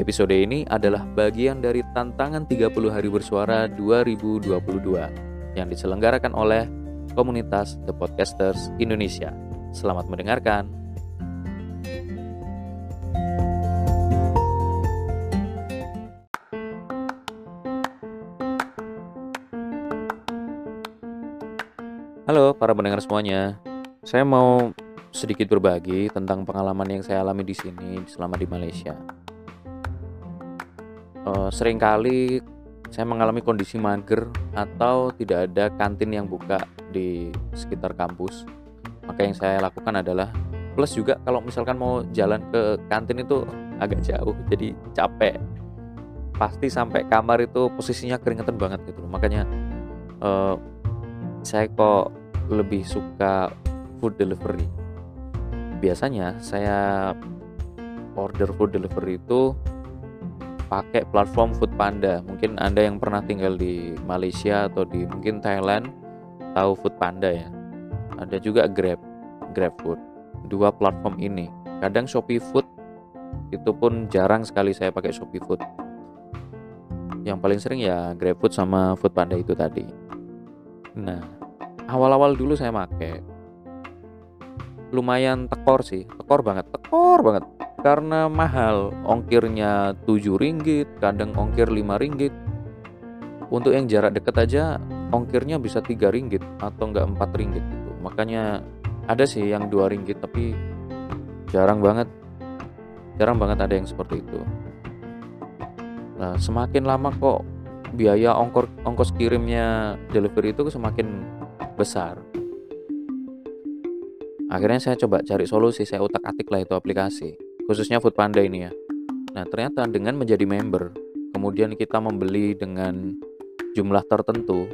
Episode ini adalah bagian dari tantangan 30 hari bersuara 2022 yang diselenggarakan oleh komunitas The Podcasters Indonesia. Selamat mendengarkan. Halo para pendengar semuanya. Saya mau sedikit berbagi tentang pengalaman yang saya alami di sini selama di Malaysia uh, sering kali saya mengalami kondisi mager atau tidak ada kantin yang buka di sekitar kampus. Maka yang saya lakukan adalah plus juga kalau misalkan mau jalan ke kantin itu agak jauh jadi capek. Pasti sampai kamar itu posisinya keringetan banget gitu. Makanya uh, saya kok lebih suka food delivery. Biasanya saya order food delivery itu pakai platform Food Panda. Mungkin Anda yang pernah tinggal di Malaysia atau di mungkin Thailand tahu Food Panda ya. Ada juga Grab, Grab Food. Dua platform ini. Kadang Shopee Food itu pun jarang sekali saya pakai Shopee Food. Yang paling sering ya Grab Food sama Food Panda itu tadi. Nah, awal-awal dulu saya pakai lumayan tekor sih, tekor banget, tekor banget karena mahal ongkirnya 7 ringgit kadang ongkir 5 ringgit. Untuk yang jarak dekat aja ongkirnya bisa 3 ringgit atau enggak 4 ringgit gitu. Makanya ada sih yang 2 ringgit tapi jarang banget. Jarang banget ada yang seperti itu. Nah semakin lama kok biaya ongkor ongkos kirimnya delivery itu semakin besar. Akhirnya saya coba cari solusi saya utak atik lah itu aplikasi khususnya Food Panda ini ya. Nah, ternyata dengan menjadi member, kemudian kita membeli dengan jumlah tertentu,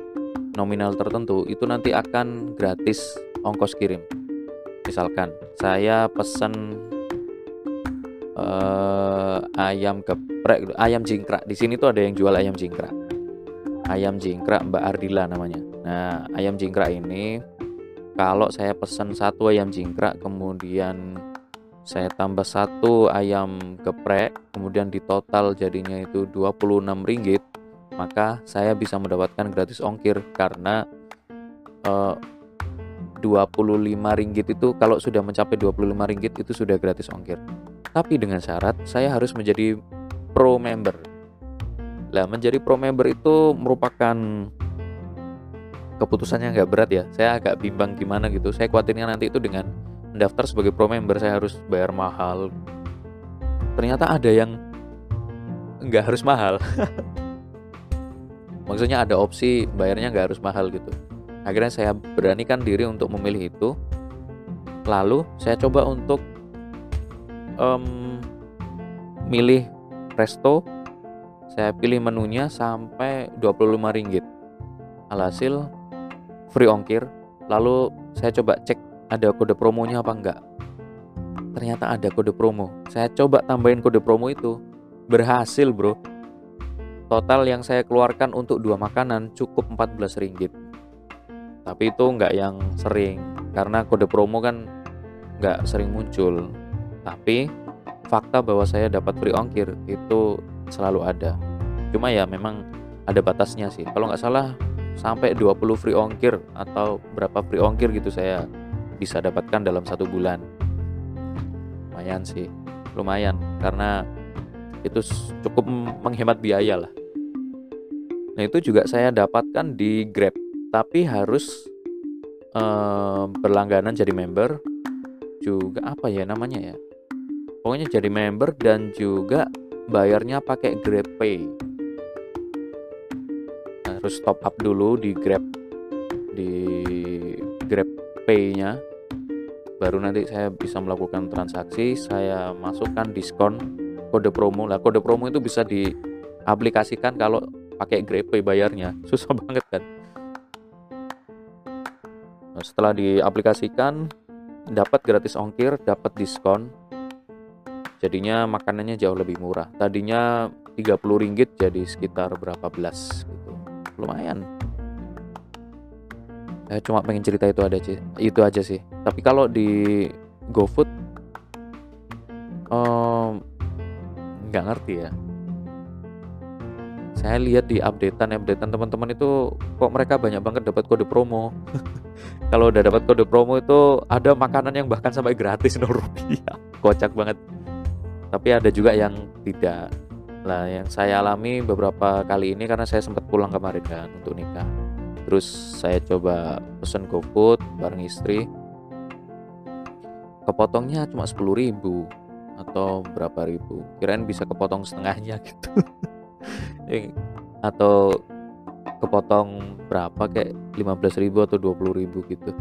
nominal tertentu, itu nanti akan gratis ongkos kirim. Misalkan saya pesen uh, ayam geprek, ayam jingkrak. Di sini tuh ada yang jual ayam jingkrak. Ayam jingkrak Mbak Ardila namanya. Nah, ayam jingkrak ini kalau saya pesen satu ayam jingkrak kemudian saya tambah satu ayam geprek kemudian di total jadinya itu 26 ringgit maka saya bisa mendapatkan gratis ongkir karena eh, 25 ringgit itu kalau sudah mencapai 25 ringgit itu sudah gratis ongkir. Tapi dengan syarat saya harus menjadi pro member. Lah menjadi pro member itu merupakan keputusannya nggak berat ya. Saya agak bimbang gimana gitu. Saya khawatirnya nanti itu dengan daftar sebagai pro member saya harus bayar mahal. Ternyata ada yang nggak harus mahal. Maksudnya ada opsi bayarnya nggak harus mahal gitu. Akhirnya saya beranikan diri untuk memilih itu. Lalu saya coba untuk um, milih resto. Saya pilih menunya sampai 25 ringgit. Alhasil free ongkir. Lalu saya coba cek ada kode promonya apa enggak? Ternyata ada kode promo. Saya coba tambahin kode promo itu. Berhasil bro. Total yang saya keluarkan untuk dua makanan cukup 14 ringgit. Tapi itu enggak yang sering. Karena kode promo kan enggak sering muncul. Tapi fakta bahwa saya dapat free ongkir itu selalu ada. Cuma ya memang ada batasnya sih. Kalau nggak salah sampai 20 free ongkir atau berapa free ongkir gitu saya bisa dapatkan dalam satu bulan. Lumayan sih lumayan. Karena itu cukup menghemat biaya lah. Nah itu juga saya dapatkan di Grab. Tapi harus eh, berlangganan jadi member juga apa ya namanya ya? Pokoknya jadi member dan juga bayarnya pakai Grab Pay. Harus top up dulu di Grab di Grab Pay-nya baru nanti saya bisa melakukan transaksi saya masukkan diskon kode promo. Lah kode promo itu bisa diaplikasikan kalau pakai GrabPay bayarnya. Susah banget kan? Nah, setelah diaplikasikan dapat gratis ongkir dapat diskon. Jadinya makanannya jauh lebih murah. Tadinya 30 ringgit jadi sekitar berapa belas gitu. Lumayan saya cuma pengen cerita itu ada sih. Itu aja sih. Tapi kalau di GoFood nggak um, ngerti ya. Saya lihat di updatean updatean teman-teman itu kok mereka banyak banget dapat kode promo. Kalau udah dapat kode promo itu ada makanan yang bahkan sampai gratis nol rupiah. Kocak banget. Tapi ada juga yang tidak. Lah yang saya alami beberapa kali ini karena saya sempat pulang kemarin kan untuk nikah terus saya coba pesen GoFood bareng istri. Kepotongnya cuma 10 ribu atau berapa ribu. Kirain bisa kepotong setengahnya gitu. Atau kepotong berapa kayak 15 ribu atau 20 ribu gitu.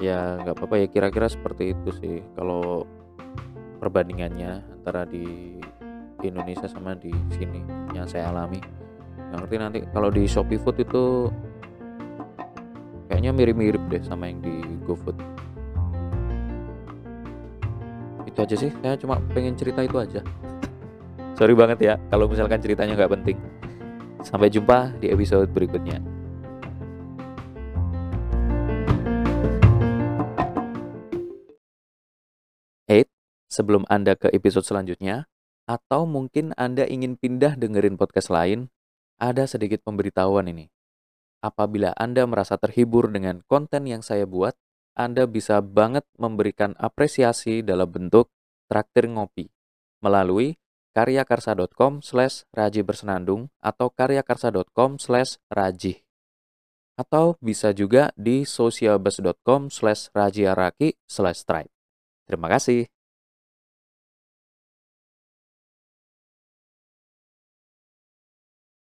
Ya nggak apa-apa ya kira-kira seperti itu sih kalau perbandingannya antara di Indonesia sama di sini yang saya alami ngerti nanti kalau di Shopee Food itu kayaknya mirip-mirip deh sama yang di GoFood. Itu aja sih saya cuma pengen cerita itu aja. Sorry banget ya kalau misalkan ceritanya nggak penting. Sampai jumpa di episode berikutnya. Eight, sebelum Anda ke episode selanjutnya, atau mungkin Anda ingin pindah dengerin podcast lain, ada sedikit pemberitahuan ini. Apabila Anda merasa terhibur dengan konten yang saya buat, Anda bisa banget memberikan apresiasi dalam bentuk traktir ngopi melalui karyakarsa.com slash raji bersenandung atau karyakarsa.com slash raji. Atau bisa juga di socialbus.com slash rajiaraki slash stripe. Terima kasih.